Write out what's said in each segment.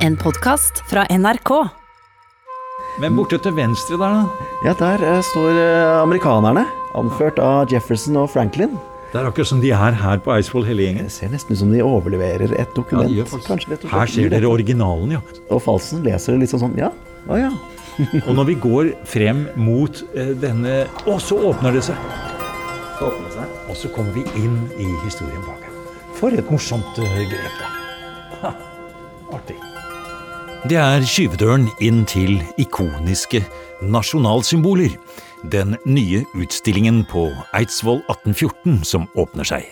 En podkast fra NRK. Men borte til venstre der, da? Ja, der eh, står eh, amerikanerne, anført av Jefferson og Franklin. Det er akkurat som de er her på Eidsvoll hele gjengen. Det ser nesten ut som de overleverer et dokument. Ja, faktisk. Kanskje rett Her ser dere originalen, ja. Og Falsen leser det litt sånn sånn, ja, å ja. Og når vi går frem mot eh, denne Å, så åpner det seg! Og så kommer vi inn i historien bak her. For et morsomt grep, da. Ha, artig. Det er skyvedøren inn til ikoniske nasjonalsymboler. Den nye utstillingen på Eidsvoll 1814 som åpner seg.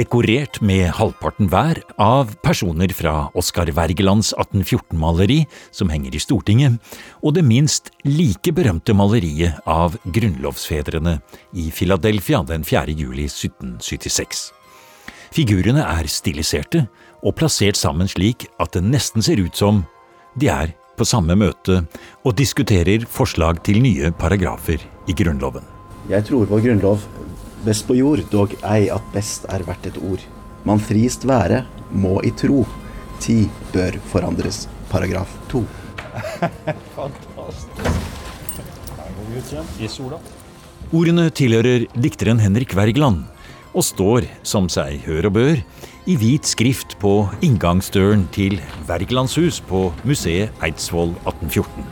Dekorert med halvparten hver av personer fra Oskar Wergelands 1814-maleri som henger i Stortinget, og det minst like berømte maleriet av grunnlovsfedrene i Philadelphia den 4. juli 1776. Figurene er stiliserte og plassert sammen slik at det nesten ser ut som de er på samme møte og diskuterer forslag til nye paragrafer i Grunnloven. Jeg tror vår grunnlov best på jord, dog ei at best er verdt et ord. Man frist være, må i tro. Ti bør forandres. Paragraf to. Ordene tilhører dikteren Henrik Wergeland og står, som seg hør og bør, i hvit skrift på inngangsdøren til Wergelands hus på museet Eidsvoll 1814.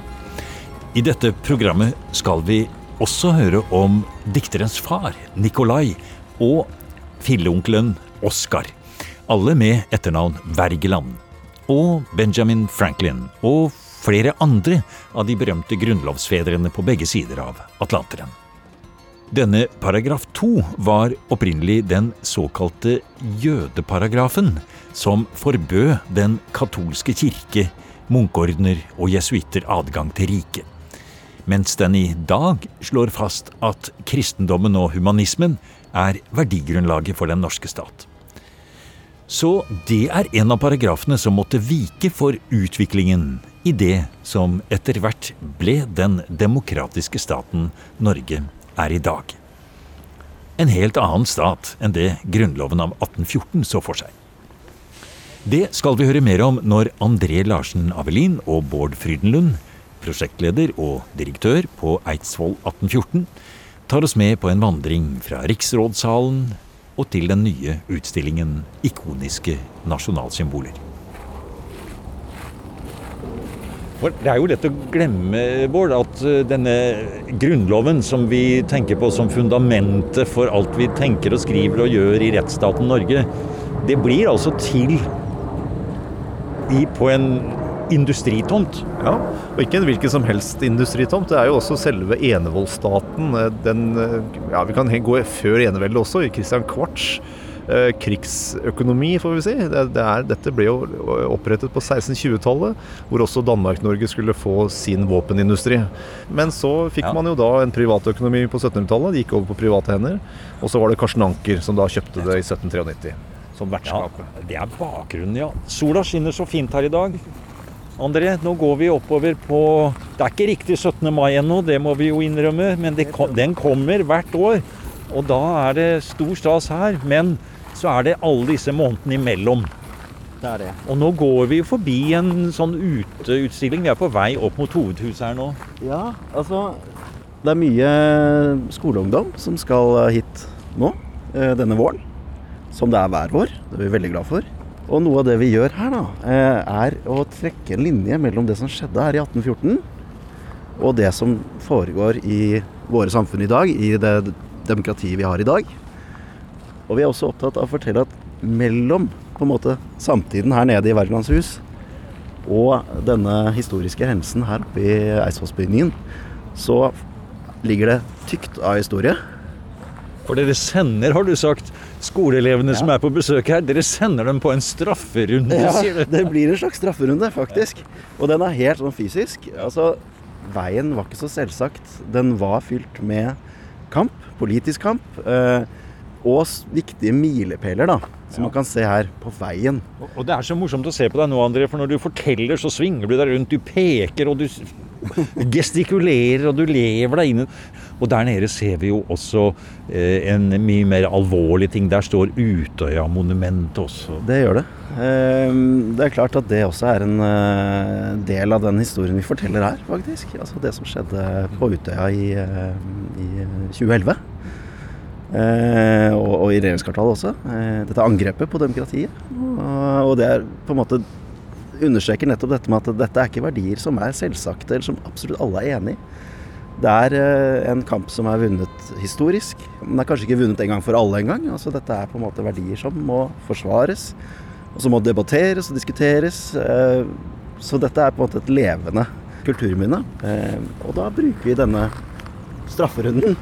I dette programmet skal vi også høre om dikterens far, Nikolai, og filleonkelen Oskar. Alle med etternavn Wergeland. Og Benjamin Franklin. Og flere andre av de berømte grunnlovsfedrene på begge sider av Atlanteren. Denne paragraf 2 var opprinnelig den såkalte jødeparagrafen, som forbød den katolske kirke, munkeordener og jesuitter adgang til riket. Mens den i dag slår fast at kristendommen og humanismen er verdigrunnlaget for den norske stat. Så det er en av paragrafene som måtte vike for utviklingen i det som etter hvert ble den demokratiske staten Norge er i dag. En helt annen stat enn det Grunnloven av 1814 så for seg. Det skal vi høre mer om når André Larsen Avelin og Bård Frydenlund, prosjektleder og direktør på Eidsvoll 1814, tar oss med på en vandring fra Riksrådssalen og til den nye utstillingen Ikoniske nasjonalsymboler. For Det er jo lett å glemme, Bård, at eh, denne grunnloven som vi tenker på som fundamentet for alt vi tenker og skriver og gjør i rettsstaten Norge, det blir altså til i, på en industritomt. Ja, og ikke en hvilken som helst industritomt. Det er jo også selve enevoldsstaten. eh, Den, eh, ja, vi kan gå før eneveldet også, i Christian Quartz. Eh, krigsøkonomi, får vi si. Det, det er, dette ble jo opprettet på 1620-tallet, hvor også Danmark-Norge skulle få sin våpenindustri. Men så fikk Ja. man jo da en privatøkonomi på 1700-tallet. Det gikk over på private hender. Og så var det Karsten Anker som da kjøpte det i 1793 som Ja, det er bakgrunnen, ja. Sola skinner så fint her i dag. André, nå går vi oppover på Det er ikke riktig 17. mai ennå, det må vi jo innrømme, men det, den kommer hvert år. Og da er det stor stas her. Men så er det alle disse månedene imellom. Det er det. Og nå går vi forbi en sånn uteutstilling. Vi er på vei opp mot hovedhuset her nå. Ja, altså Det er mye skoleungdom som skal hit nå, eh, denne våren. Som det er hver vår. Det er vi veldig glad for. Og noe av det vi gjør her, da, eh, er å trekke en linje mellom det som skjedde her i 1814, og det som foregår i våre samfunn i dag, i det demokratiet vi har i dag. Og vi er også opptatt av å fortelle at mellom på en måte samtiden her nede i Wergelands hus og denne historiske hendelsen her oppe i Eidsvollsbygningen, så ligger det tykt av historie. For dere sender, har du sagt, skoleelevene som er på besøk her, dere sender dem på en strafferunde, sier du. det blir en slags strafferunde, faktisk. Og den er helt sånn fysisk. Altså, veien var ikke så selvsagt. Den var fylt med kamp, politisk kamp, eh, og viktige milepæler, da. Som man kan se her på veien. Og det er så morsomt å se på deg nå, André, for når du forteller, så svinger du deg rundt. Du peker, og du gestikulerer, og du lever deg inn. Og der nede ser vi jo også eh, en mye mer alvorlig ting. Der står Utøya-monumentet også. Det gjør det. Eh, det er klart at det også er en eh, del av den historien vi forteller her, faktisk. Altså det som skjedde på Utøya i, eh, i 2011. Eh, og, og i regjeringskvartalet også. Eh, dette angrepet på demokratiet. Og, og det er på en måte understreker nettopp dette med at dette er ikke verdier som er selvsagte, eller som absolutt alle er enig i. Det er eh, en kamp som er vunnet historisk. Den er kanskje ikke vunnet en gang for alle engang. Altså, dette er på en måte verdier som må forsvares, og som må debatteres og diskuteres. Så dette er på en måte et levende kulturminne. Og da bruker vi denne strafferunden.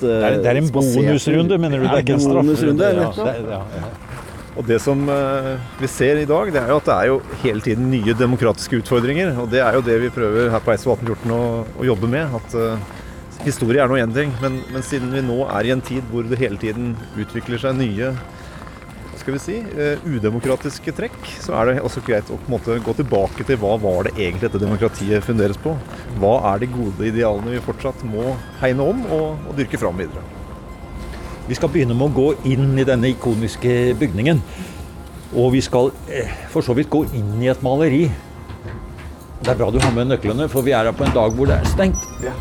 Det er, det er en bonusrunde, mener du? Det er ikke en strafferunde? Ja. Og det som eh, vi ser i dag, det er jo at det er jo hele tiden nye demokratiske utfordringer. Og det er jo det vi prøver her på Eidsvoll 1814 å, å jobbe med. At uh, historie er nå én ting, men, men, siden vi nå er i en tid hvor det hele tiden utvikler seg nye skal vi si, uh, udemokratiske trekk, så er det også greit å på en måte gå tilbake til hva var det egentlig dette demokratiet funderes på. Hva er de gode idealene vi fortsatt må hegne om og, og dyrke fram videre. Vi skal begynne med å gå inn i denne ikoniske bygningen. Og vi skal eh, for så vidt gå inn i et maleri. Det er bra du har med nøklene, for vi er her på en dag hvor det er stengt. Ja.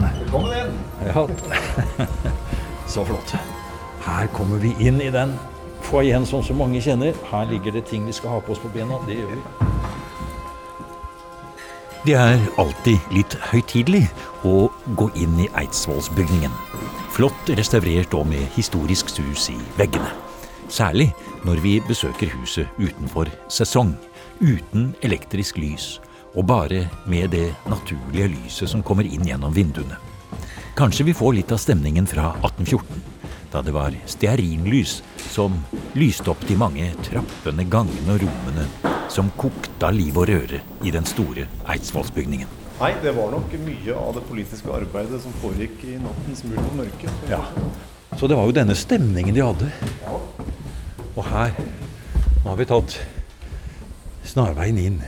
Velkommen inn. Ja. Så flott. Her kommer vi inn i den foajeen som så mange kjenner. Her ligger det ting vi skal ha på oss på bena. Det gjør vi. Det er alltid litt høytidelig å gå inn i Eidsvollsbygningen. Flott restaurert og med historisk sus i veggene. Særlig når vi besøker huset utenfor sesong, uten elektrisk lys, og bare med det naturlige lyset som kommer inn gjennom vinduene. Kanskje vi får litt av stemningen fra 1814, da det var stearinlys som lyste opp de mange trappene, gangene og rommene som kokte av liv og røre i den store Eidsvollsbygningen. Nei, det var nok mye av det politiske arbeidet som foregikk i nattens mulm og mørke. Ja. Så det var jo denne stemningen de hadde. Og her Nå har vi tatt snarveien inn.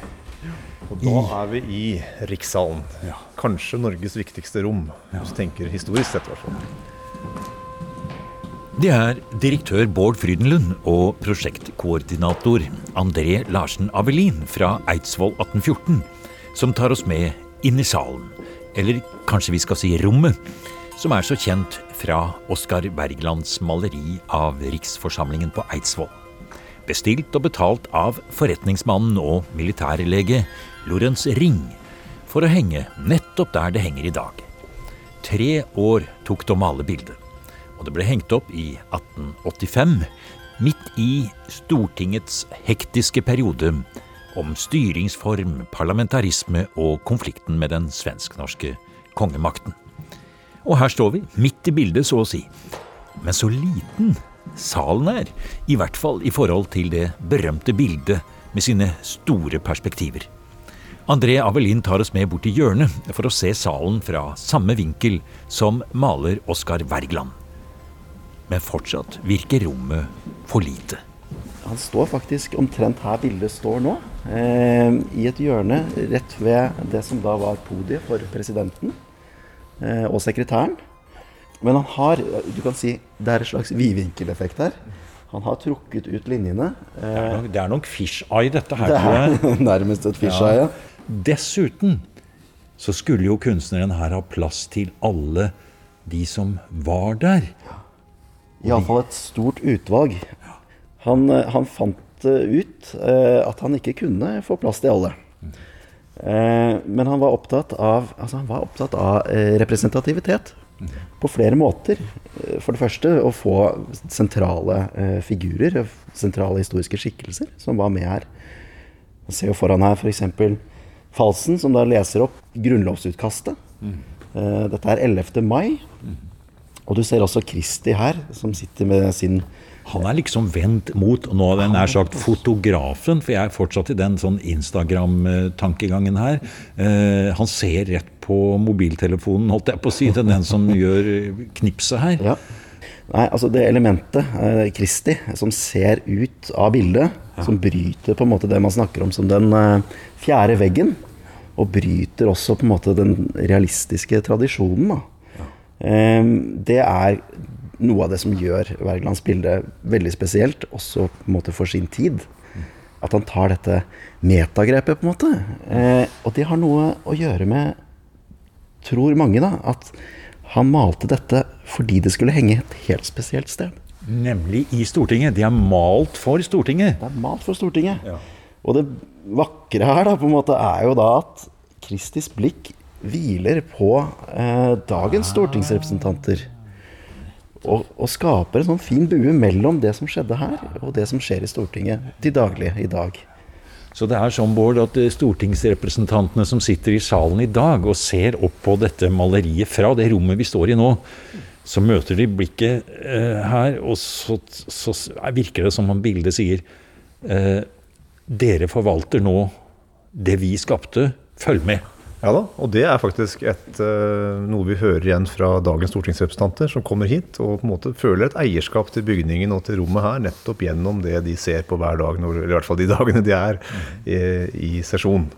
Og da er vi i Rikssalen. Ja. Kanskje Norges viktigste rom, hvis du tenker historisk sett. i hvert fall. Det er direktør Bård Frydenlund og prosjektkoordinator André Larsen Avelin fra Eidsvoll 1814 som tar oss med inn i salen, eller kanskje vi skal si rommet, som er så kjent fra Oskar Wergelands maleri av Riksforsamlingen på Eidsvoll. Bestilt og betalt av forretningsmannen og militærlege Lorentz Ring for å henge nettopp der det henger i dag. Tre år tok det å male bildet, og det ble hengt opp i 1885, midt i Stortingets hektiske periode om styringsform, parlamentarisme og konflikten med den svensk-norske kongemakten. Og her står vi, midt i bildet, så å si. Men så liten salen er, i hvert fall i forhold til det berømte bildet med sine store perspektiver. André Avelin tar oss med bort til hjørnet for å se salen fra samme vinkel som maler Oskar Wergeland. Men fortsatt virker rommet for lite. Han står faktisk omtrent her bildet står nå. Eh, I et hjørne rett ved det som da var podiet for presidenten eh, og sekretæren. Men han har du kan si, det er et slags vidvinkeleffekt her. Han har trukket ut linjene. Det er nok, det er nok fish-eye, dette her. Det er nærmest et fisheye. Ja. Dessuten så skulle jo kunstneren her ha plass til alle de som var der. Iallfall et stort utvalg. Han, eh, han fant ut eh, at han ikke kunne få plass til alle. Eh, men han var opptatt av, altså var opptatt av eh, representativitet på flere måter. Eh, For det første å få sentrale eh, figurer, sentrale historiske skikkelser, som var med her. Man ser jo foran her f.eks. Falsen, som da leser opp grunnlovsutkastet. Eh, Dette er 11. mai. Og du ser også Kristi her, som sitter med sin Han er liksom vendt mot nå hadde jeg nær sagt fotografen, for jeg er fortsatt i den sånn Instagram-tankegangen her. Eh, han ser rett på mobiltelefonen, holdt jeg på å si, til den som gjør knipset her. Ja. Nei, altså det elementet, eh, Kristi, som ser ut av bildet, som bryter på en måte det man snakker om som den eh, fjerde veggen. og bryter også på en måte den realistiske tradisjonen. Da. Eh, det er noe av det som gjør Wergelands bilde veldig spesielt, også på en måte for sin tid. At han tar dette metagrepet, på en måte. Eh, og det har noe å gjøre med, tror mange, da, at han malte dette fordi det skulle henge et helt spesielt sted. Nemlig i Stortinget. De er malt for Stortinget. Det er malt for Stortinget. Ja. Og det vakre her da, på en måte er jo da at Kristis blikk hviler på eh, dagens stortingsrepresentanter. Og, og, skaper en sånn fin bue mellom det som skjedde her, og det som skjer i Stortinget til daglig i dag. Så det er sånn, Bård, at eh, stortingsrepresentantene som sitter i salen i dag og ser opp på dette maleriet fra det rommet vi står i nå, så møter de blikket eh, her, og så, så, virker det som om bildet sier eh, Dere forvalter nå det vi skapte. Følg med. Ja da, og det er faktisk et, uh, noe vi hører igjen fra dagens stortingsrepresentanter som kommer hit og på en måte føler et eierskap til bygningen og til rommet her, nettopp gjennom det de ser på hver dag, når, eller i hvert fall de dagene de er i, i sesjon.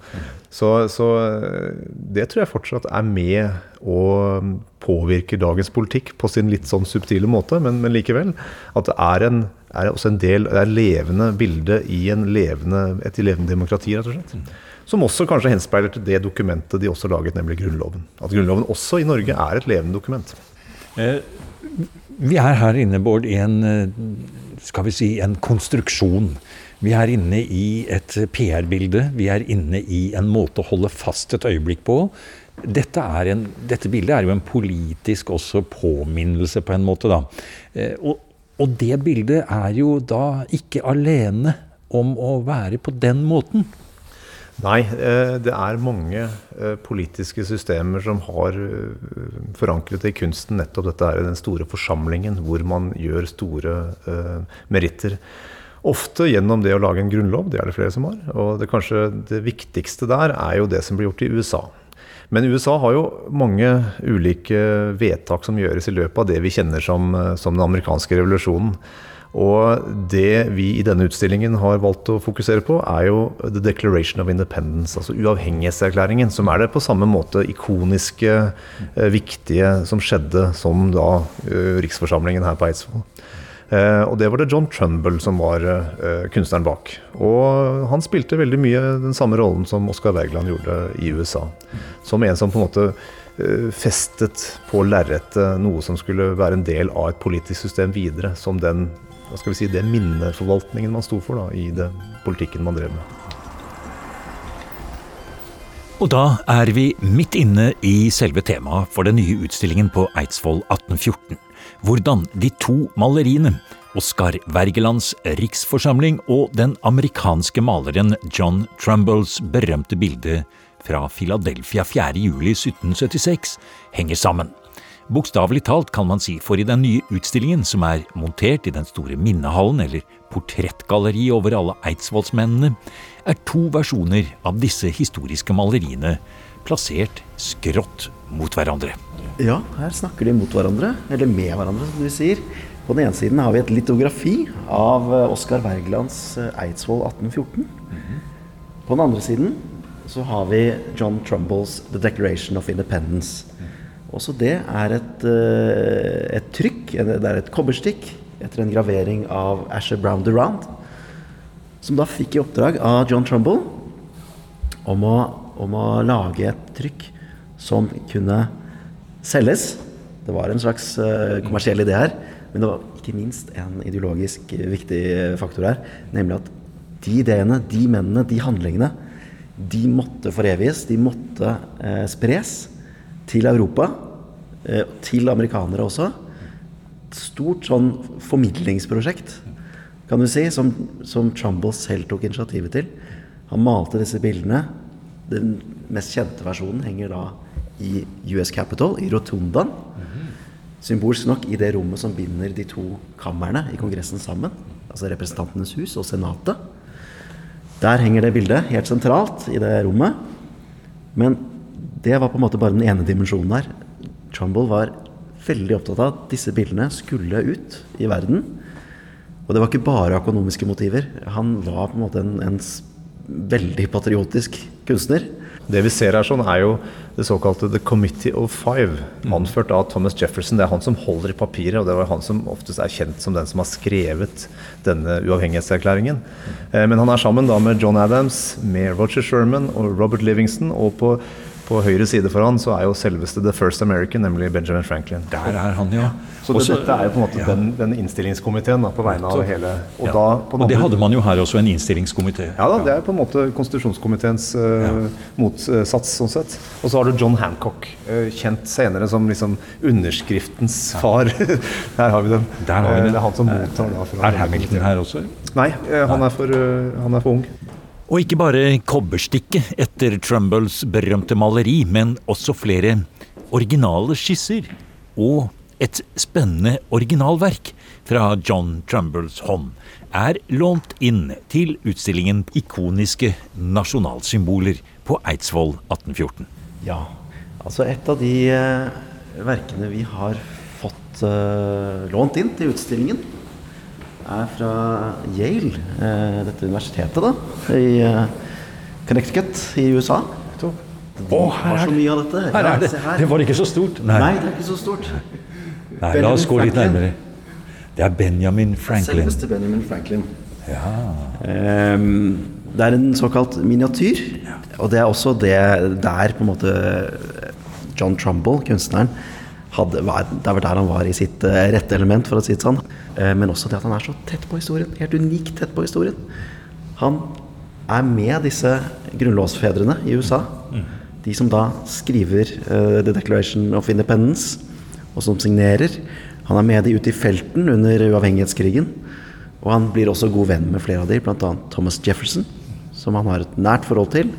Så, så, eh, det tror jeg fortsatt er med og påvirker dagens politikk på sin litt sånn subtile måte, men, men likevel. At det er, en, er også en del, det er levende bilde i levende, et levende demokrati, rett og slett. Som også kanskje henspeiler til det dokumentet de også laget, nemlig Grunnloven. At Grunnloven også i Norge er et levende dokument. Eh, vi er her inne, Bård, i en, eh, skal vi si, en konstruksjon. Vi er inne i et PR-bilde. Vi er inne i en måte å holde fast et øyeblikk på. Dette, en, dette, bildet er jo en politisk også påminnelse, på en måte. da. Eh, og, og det bildet er jo da ikke alene om å være på den måten. Nei, eh, det er mange eh, politiske systemer som har forankret forankret i kunsten nettopp dette er den store forsamlingen hvor man gjør store meritter. Ofte gjennom det å lage en grunnlov, det er det flere som har. Og det kanskje det viktigste der er jo det som blir gjort i USA. Men USA har jo mange ulike vedtak som gjøres i løpet av det vi kjenner som, som den amerikanske revolusjonen. Og det vi i denne utstillingen har valgt å fokusere på, er jo The Declaration of Independence, altså uavhengighetserklæringen, som er det på samme måte ikoniske, eh, viktige som skjedde som da eh, riksforsamlingen her på Eidsvoll. Eh, og det var det John Trumbull som var kunstneren bak. Og han spilte veldig mye den samme rollen som Oscar Wergeland gjorde i USA. Som en som på en måte festet på lerretet noe som skulle være en del av et politisk system videre, som den hva skal vi si, det minneforvaltningen man sto for da, i det politikken man drev med. Og da er vi midt inne i selve temaet for den nye utstillingen på Eidsvoll 1814. Hvordan de to maleriene, Oskar Wergelands riksforsamling og den amerikanske maleren John Trumbulls berømte bilde fra Philadelphia 4.7.1776, henger sammen. Bokstavelig talt, kan man si, for i den nye utstillingen, som er montert i den store minnehallen, eller portrettgalleri over alle eidsvollsmennene, er to versjoner av disse historiske maleriene plassert skrått mot hverandre. Ja, her snakker de mot hverandre, eller med hverandre, som du sier. På den ene siden har vi et litografi av eh, Oskar Wergelands eh, Eidsvoll 1814. Mm -hmm. På den andre siden så har vi John Trumbulls The Declaration of Independence. Også det er et, eh, et trykk, det er et kobberstikk etter en gravering av Asher Brown Durand, som da fikk i oppdrag av John Trumbull om å, om å lage et trykk som kunne selges. Det var en slags uh, kommersiell idé her, men det var ikke minst en ideologisk viktig faktor her. Nemlig at de ideene, de mennene, de handlingene, de måtte foreviges. De måtte eh, spres til Europa, eh, til amerikanere også. Et stort sånn formidlingsprosjekt, kan du si, som, som Trumbull selv tok initiativet til. Han malte disse bildene. Den mest kjente versjonen henger da i US Capitol, i Rotundaen. Symbolsk nok i det rommet som binder de to kamrene i Kongressen sammen. Altså Representantenes hus og Senatet. Der henger det bildet helt sentralt i det rommet. Men det var på en måte bare den ene dimensjonen her. Trumbull var veldig opptatt av at disse bildene skulle ut i verden. Og det var ikke bare økonomiske motiver. Han var på en måte en, en veldig patriotisk kunstner. Det vi ser her sånn er jo det såkalte The Committee of Five, anført av Thomas Jefferson. Det er han som holder i papiret, og det var han som oftest er kjent som den som har skrevet denne uavhengighetserklæringen. Eh, Men han er sammen da med John Adams, med Roger Sherman og Robert Livingston. Og på, på høyre side for han så er jo selveste The First American, nemlig Benjamin Franklin. Der er han, ja. Så det, Også- dette er jo på en måte den, den innstillingskomiteen da, på vegne av hele Og ja. da på Og det hadde man jo her også, en innstillingskomité. ja da, det er på en måte konstitusjonskomiteens uh, motsats, sånn sett. Og så har du John Hancock, uh, kjent senere som liksom underskriftens far. Der har vi dem. Der har vi Eh, det. Det er han som mottar da fra Er Hamilton her også? Nei, eh, han er for, han er for ung. Og ikke bare kobberstikket etter Trumbulls berømte maleri, men også flere originale skisser. Og et spennende originalverk fra John Trumbulls hånd er lånt inn til utstillingen Ikoniske nasjonalsymboler på Eidsvoll 1814. Ja, altså et av de eh, verkene vi har fått eh, lånt inn til utstillingen, er fra Yale, eh, dette universitetet da, i eh, Connecticut i USA. Å, her er det. Her er det. Det var ikke så stort. Nei, det er ikke så stort. Nei, la oss gå litt nærmere. Det er Benjamin Franklin. Selveste Benjamin Franklin. Ja. Ehm, det er en såkalt miniatyr, og det er også det der på en måte John Trumbull, kunstneren, hadde, det var der han var i sitt eh, rette element, for å si det sånn. Eh, men også det at han er så tett på historien. Helt unikt tett på historien. Han er med disse grunnlovsfedrene i USA. De som da skriver uh, The Declaration of Independence, og som signerer. Han er med de ute i felten under uavhengighetskrigen. Og han blir også god venn med flere av de, bl.a. Thomas Jefferson, som han har et nært forhold til.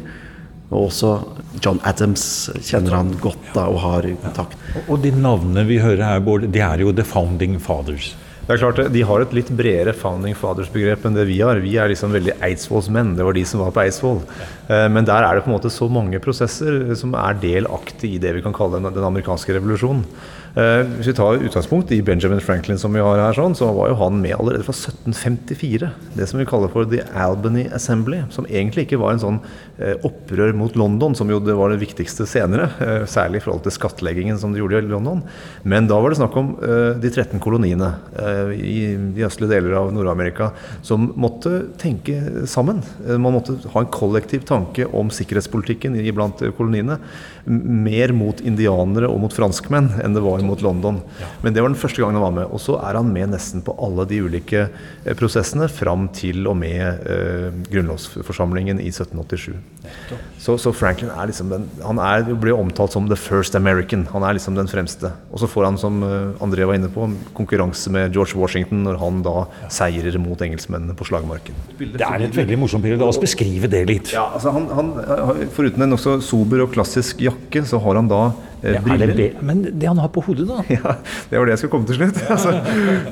Og også John Adams kjenner han godt da og har kontakt. Og de navnene vi hører her, Bård, det er jo The Founding Fathers. Det er klart, De har et litt bredere founding fathers-begrep enn det vi har. Vi er liksom veldig Eidsvollsmenn. Det var de som var på Eidsvoll. Eh, Men der er det på en måte så mange prosesser som er delaktig i det vi kan kalle den, amerikanske revolusjonen. Eh, Hvis vi tar utgangspunkt i Benjamin Franklin, som vi har her, sånn, så var jo han med allerede fra 1754. Det som vi kaller for The Albany Assembly. Som egentlig ikke var en sånn eh, opprør mot London, som jo det var det viktigste senere. eh, Særlig i forhold til skattleggingen som de gjorde i London. Men da var det snakk om eh, de 13 koloniene eh, i de østlige deler av Nord-Amerika som måtte tenke sammen. Man måtte ha en kollektiv tanke om sikkerhetspolitikken iblant koloniene. Mer mot indianere og mot franskmenn enn det var mot London. Men det var den første gangen han var med. Og så er han med nesten på alle de ulike eh, prosessene fram til og med eh, grunnlovsforsamlingen i 1787. Så, så Franklin er liksom den Han er, blir omtalt som the first American. Han er liksom den fremste. Og så får han, som eh, André var inne på, konkurranse med George Washington når han da seirer mot engelskmennene på slagmarken. Det er et veldig morsomt bilde. La oss beskrive det litt. Ja, altså han, han, Foruten en nokså sober og klassisk jakke, så har han da Ja, er det Men det han har på hodet, da? Ja, det var det jeg skulle komme til slutt. Altså,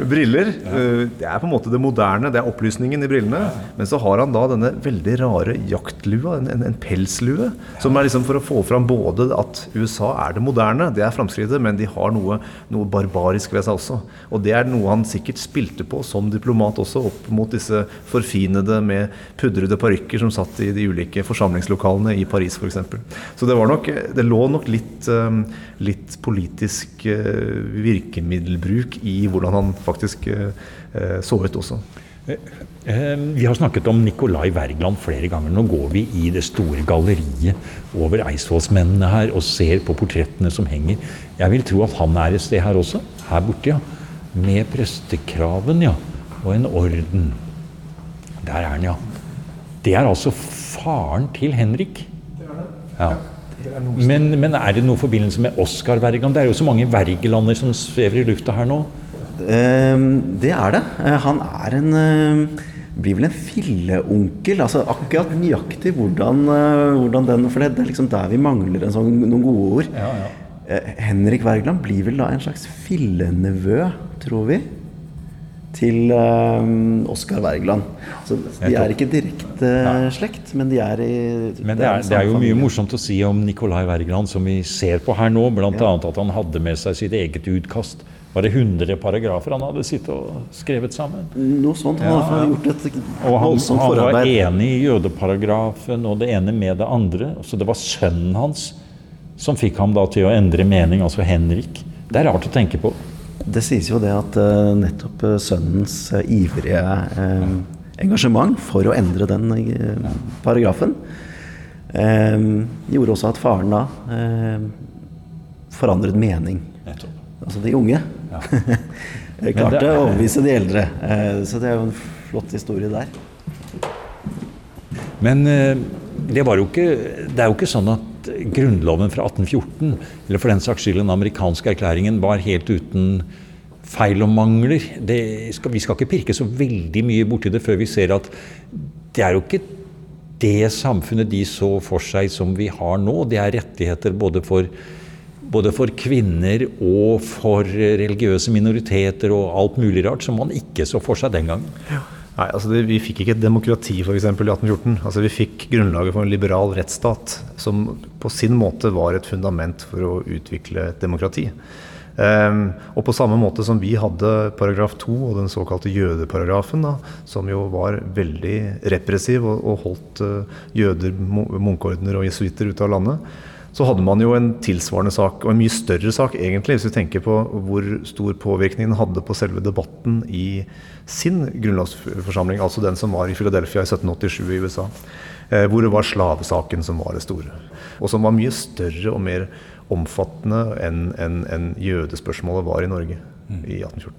briller. eh, Det er på en måte det moderne, det er opplysningen i brillene. Men så har han da denne veldig rare jaktlua, en, en, pelslue. Som er liksom for å få fram både at USA er det moderne, det er framskrittet, men de har noe, noe barbarisk ved seg også. Og det er noe han sikkert spilte på som diplomat også, opp mot disse forfinede med pudrede parykker som satt i de ulike forsamlingslokalene i Paris f.eks. Så det, var nok, det lå nok litt, eh, litt politisk eh, virkemiddelbruk i hvordan han faktisk eh, eh, så ut også. Vi har snakket om Nicolai Wergeland flere ganger. Nå går vi i det store galleriet over Eidsvollsmennene her og ser på portrettene som henger. Jeg vil tro at han er et sted her også. Her borte, ja. Med prestekraven, ja. Og en orden. Der er han, ja. Det er altså faren til Henrik. Ja. Men, men er det noen forbindelse med Oscar Wergeland? Det er jo så mange Wergelander som svever i lufta her nå. Ehm, det er det. Eh, Han er en eh, blir vel en filleonkel. Altså akkurat nøyaktig hvordan, eh, hvordan den For det, det er liksom der vi mangler en sånn, noen gode ord. Eh, Henrik Wergeland blir vel da en slags fillenevø, tror vi, til um, Oskar Wergeland. Så de er ikke direkte slekt, men de er i Men det er, det er jo mye morsomt å si om Nicolai Wergeland, som vi ser på her nå. Bl.a. annet at han hadde med seg sitt eget utkast var det 100 paragrafer han hadde sittet og skrevet sammen. Noe sånt. Han har gjort et Og han, han var enig i jødeparagrafen og det ene med det andre. Så det var sønnen hans som fikk ham da til å endre mening, altså Henrik. Det er rart å tenke på. Det sies jo det at eh, nettopp eh, sønnens eh, ivrige engasjement for å endre den paragrafen gjorde også at faren da forandret mening. Altså de unge. Klarte å overbevise de eldre. Så det er jo en flott historie der. Men det, var jo ikke, det er jo ikke sånn at grunnloven fra 1814, eller for den saks skyld den amerikanske erklæringen, var helt uten feil og mangler. Skal, vi skal ikke pirke så veldig mye borti det før vi ser at det er jo ikke det samfunnet de så for seg som vi har nå. Det er rettigheter både for, både for kvinner og for religiøse minoriteter og alt mulig rart som man ikke så for seg den gangen. Nei, altså det, Vi fikk ikke et demokrati for eksempel, i 1814. Altså Vi fikk grunnlaget for en liberal rettsstat, som på sin måte var et fundament for å utvikle et demokrati. Um, og på samme måte som vi hadde paragraf 2 og den såkalte jødeparagrafen, da, som jo var veldig repressiv og, og holdt uh, jøder, munkeordener og jesuitter ute av landet, så hadde man jo en tilsvarende sak, og en mye større sak egentlig, hvis vi tenker på hvor stor påvirkning den hadde på selve debatten i sin grunnlovsforsamling, altså den som var i Philadelphia i 1787 i USA. Eh, hvor det var slavesaken som var det store. Og som var mye større og mer omfattende enn en, en jødespørsmålet var i Norge i 1814.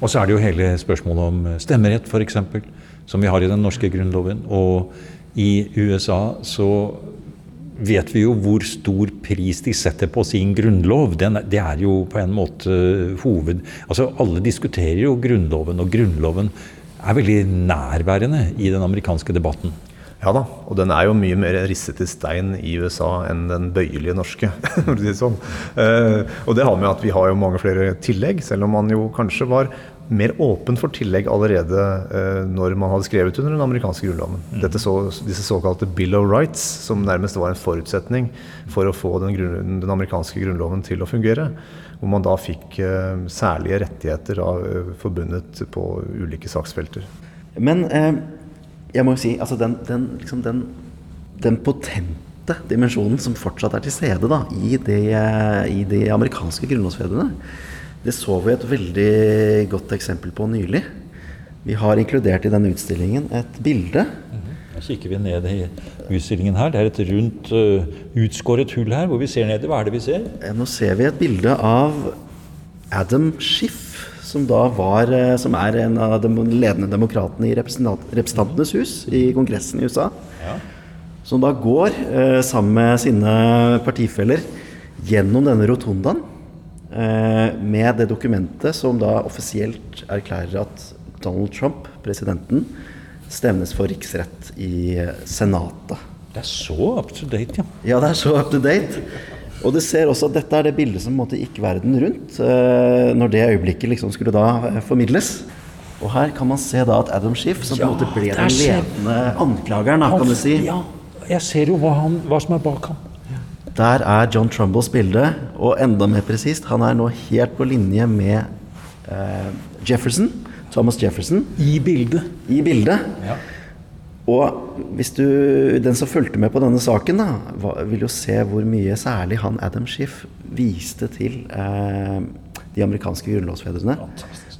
Og så er det jo hele spørsmålet om stemmerett, f.eks., som vi har i den norske grunnloven. Og i USA så vet vi jo hvor stor pris de setter på sin grunnlov. Den, det er jo på en måte hoved... Altså alle diskuterer jo Grunnloven, og Grunnloven er veldig nærværende i den amerikanske debatten. Ja da, og den er jo mye mer risset i stein i USA enn den bøyelige norske. sånn. Eh, og det har med at vi har jo mange flere tillegg, selv om man jo kanskje var mer åpen for tillegg allerede eh, når man hadde skrevet under den amerikanske grunnloven. Dette så, disse såkalte Bill of Rights, som nærmest var en forutsetning for å få den, grunn, den amerikanske grunnloven til å fungere. Hvor man da fikk eh, særlige rettigheter da, eh, forbundet på ulike saksfelter. Men eh, jeg må jo si, altså den, den, liksom den, den potente dimensjonen som fortsatt er til stede da, i, de, eh, i de amerikanske grunnlovsfedrene, det så vi et veldig godt eksempel på nylig. Vi har inkludert i denne utstillingen et bilde. Nå kikker vi ned i utstillingen her. Det er et rundt, uh, utskåret hull her hvor vi ser ned. Hva er det vi ser? Eh, Nå ser vi et bilde av Adam Schiff, som da var eh, Som er en av de ledende demokratene i Representantenes hus i Kongressen i USA. Som da går uh, sammen med sine partifeller gjennom denne rotundaen eh, med det dokumentet som da offisielt erklærer at Donald Trump, presidenten, stevnes for riksrett i eh, Senatet. Det er så up to date, ja. Ja, det er så up to date. Og du ser også at dette er det bildet som måtte gikk verden rundt eh, når det øyeblikket liksom skulle da eh, formidles. Og her kan man se da at Adam Schiff, som på en måte ble den ledende anklageren, da, kan du si. Ja, jeg ser jo hva, han, hva som er bak ham. Der er John Trumbolls bilde, og enda mer presist, han er nå helt på linje med eh, Jefferson, Thomas Jefferson, I bildet. i bildet. Ja. Og hvis du, den som fulgte med på denne saken, da, vil jo se hvor mye særlig han Adam Schiff viste til eh, de amerikanske grunnlovsfedrene.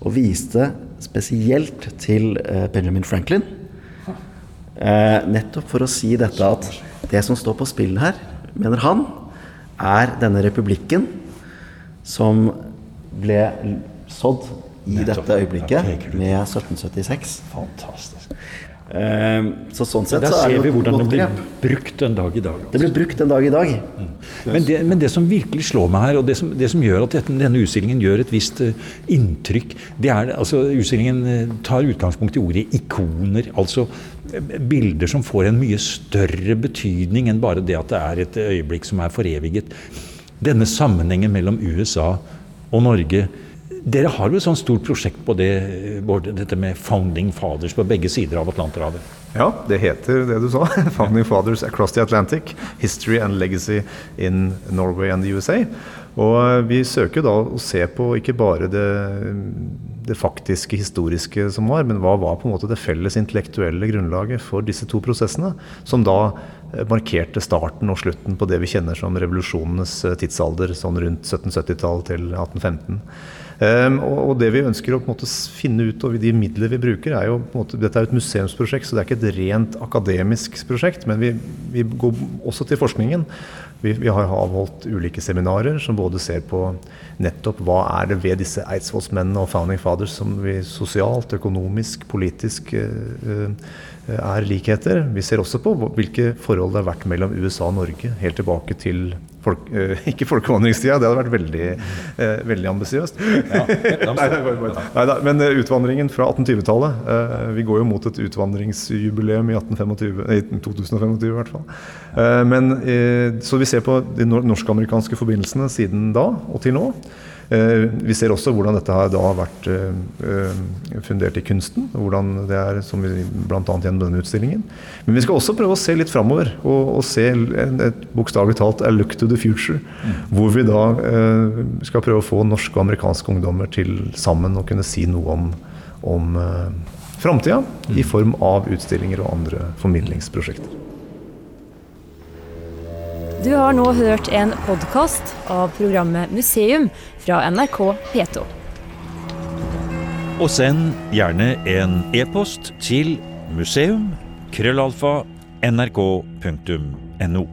Og viste spesielt til eh, Benjamin Franklin. Eh, nettopp for å si dette at det som står på spill her, mener han, er denne republikken som ble sådd i dette øyeblikket med 1776. Fantastisk. Eh, så sånn sett Der så er ser det vi ser vi hvordan det blir brukt en dag i dag. altså. Det blir brukt en dag i dag. Men det, men det som virkelig slår meg her, og det som, det som gjør at denne utstillingen gjør et visst eh, inntrykk, det er altså Utstillingen eh, tar utgangspunkt i ordet ikoner. Altså eh, bilder som får en mye større betydning enn bare det at det er et øyeblikk som er foreviget. Denne sammenhengen mellom USA og Norge. Dere har jo et sånt stort prosjekt på det, både dette med founding fathers på begge sider av Atlanterhavet. Ja, det heter det du sa. 'Founding Fathers Across the Atlantic. History and Legacy in Norway and the USA'. Og vi søker da å se på ikke bare det, det, faktiske, historiske som var, men hva var på en måte det felles intellektuelle grunnlaget for disse to prosessene, som da eh, markerte starten og slutten på det vi kjenner som revolusjonenes eh, tidsalder, sånn rundt 1770-tall til 1815. Um, og, det vi ønsker å finne ut av de midler vi bruker, er jo måte, Dette er et museumsprosjekt, så det er ikke et rent akademisk prosjekt. Men vi, vi går også til forskningen. Vi, vi, har avholdt ulike seminarer som både ser på nettopp hva er det ved disse eidsvollsmennene og founding fathers som vi sosialt, økonomisk, politisk uh, er likheter. Vi ser også på hvilke forhold det har vært mellom USA og Norge helt tilbake til folk, uh, ikke folkevandringstida, det hadde vært veldig, uh, veldig ambisiøst. Ja, Neida, men uh, utvandringen fra 1820-tallet. vi går jo mot et utvandringsjubileum i, 1825, nei, 2025 i hvert fall. men, så vi ser på de norsk-amerikanske forbindelsene siden da og til nå. Eh, vi ser også hvordan dette har vært eh, eh, fundert i kunsten. hvordan det er, som vi Bl.a. gjennom denne utstillingen. Men vi skal også prøve å se litt framover. Og, og se et bokstavelig talt a look to the future. Mm. Hvor vi da skal prøve å få norske og amerikanske ungdommer til sammen å kunne si noe om, om framtida. Mm. I form av utstillinger og andre formidlingsprosjekter. Du har nå hørt en podkast av programmet Museum fra NRK P2. Og send gjerne en e-post til museum krøllalfa nrk.no.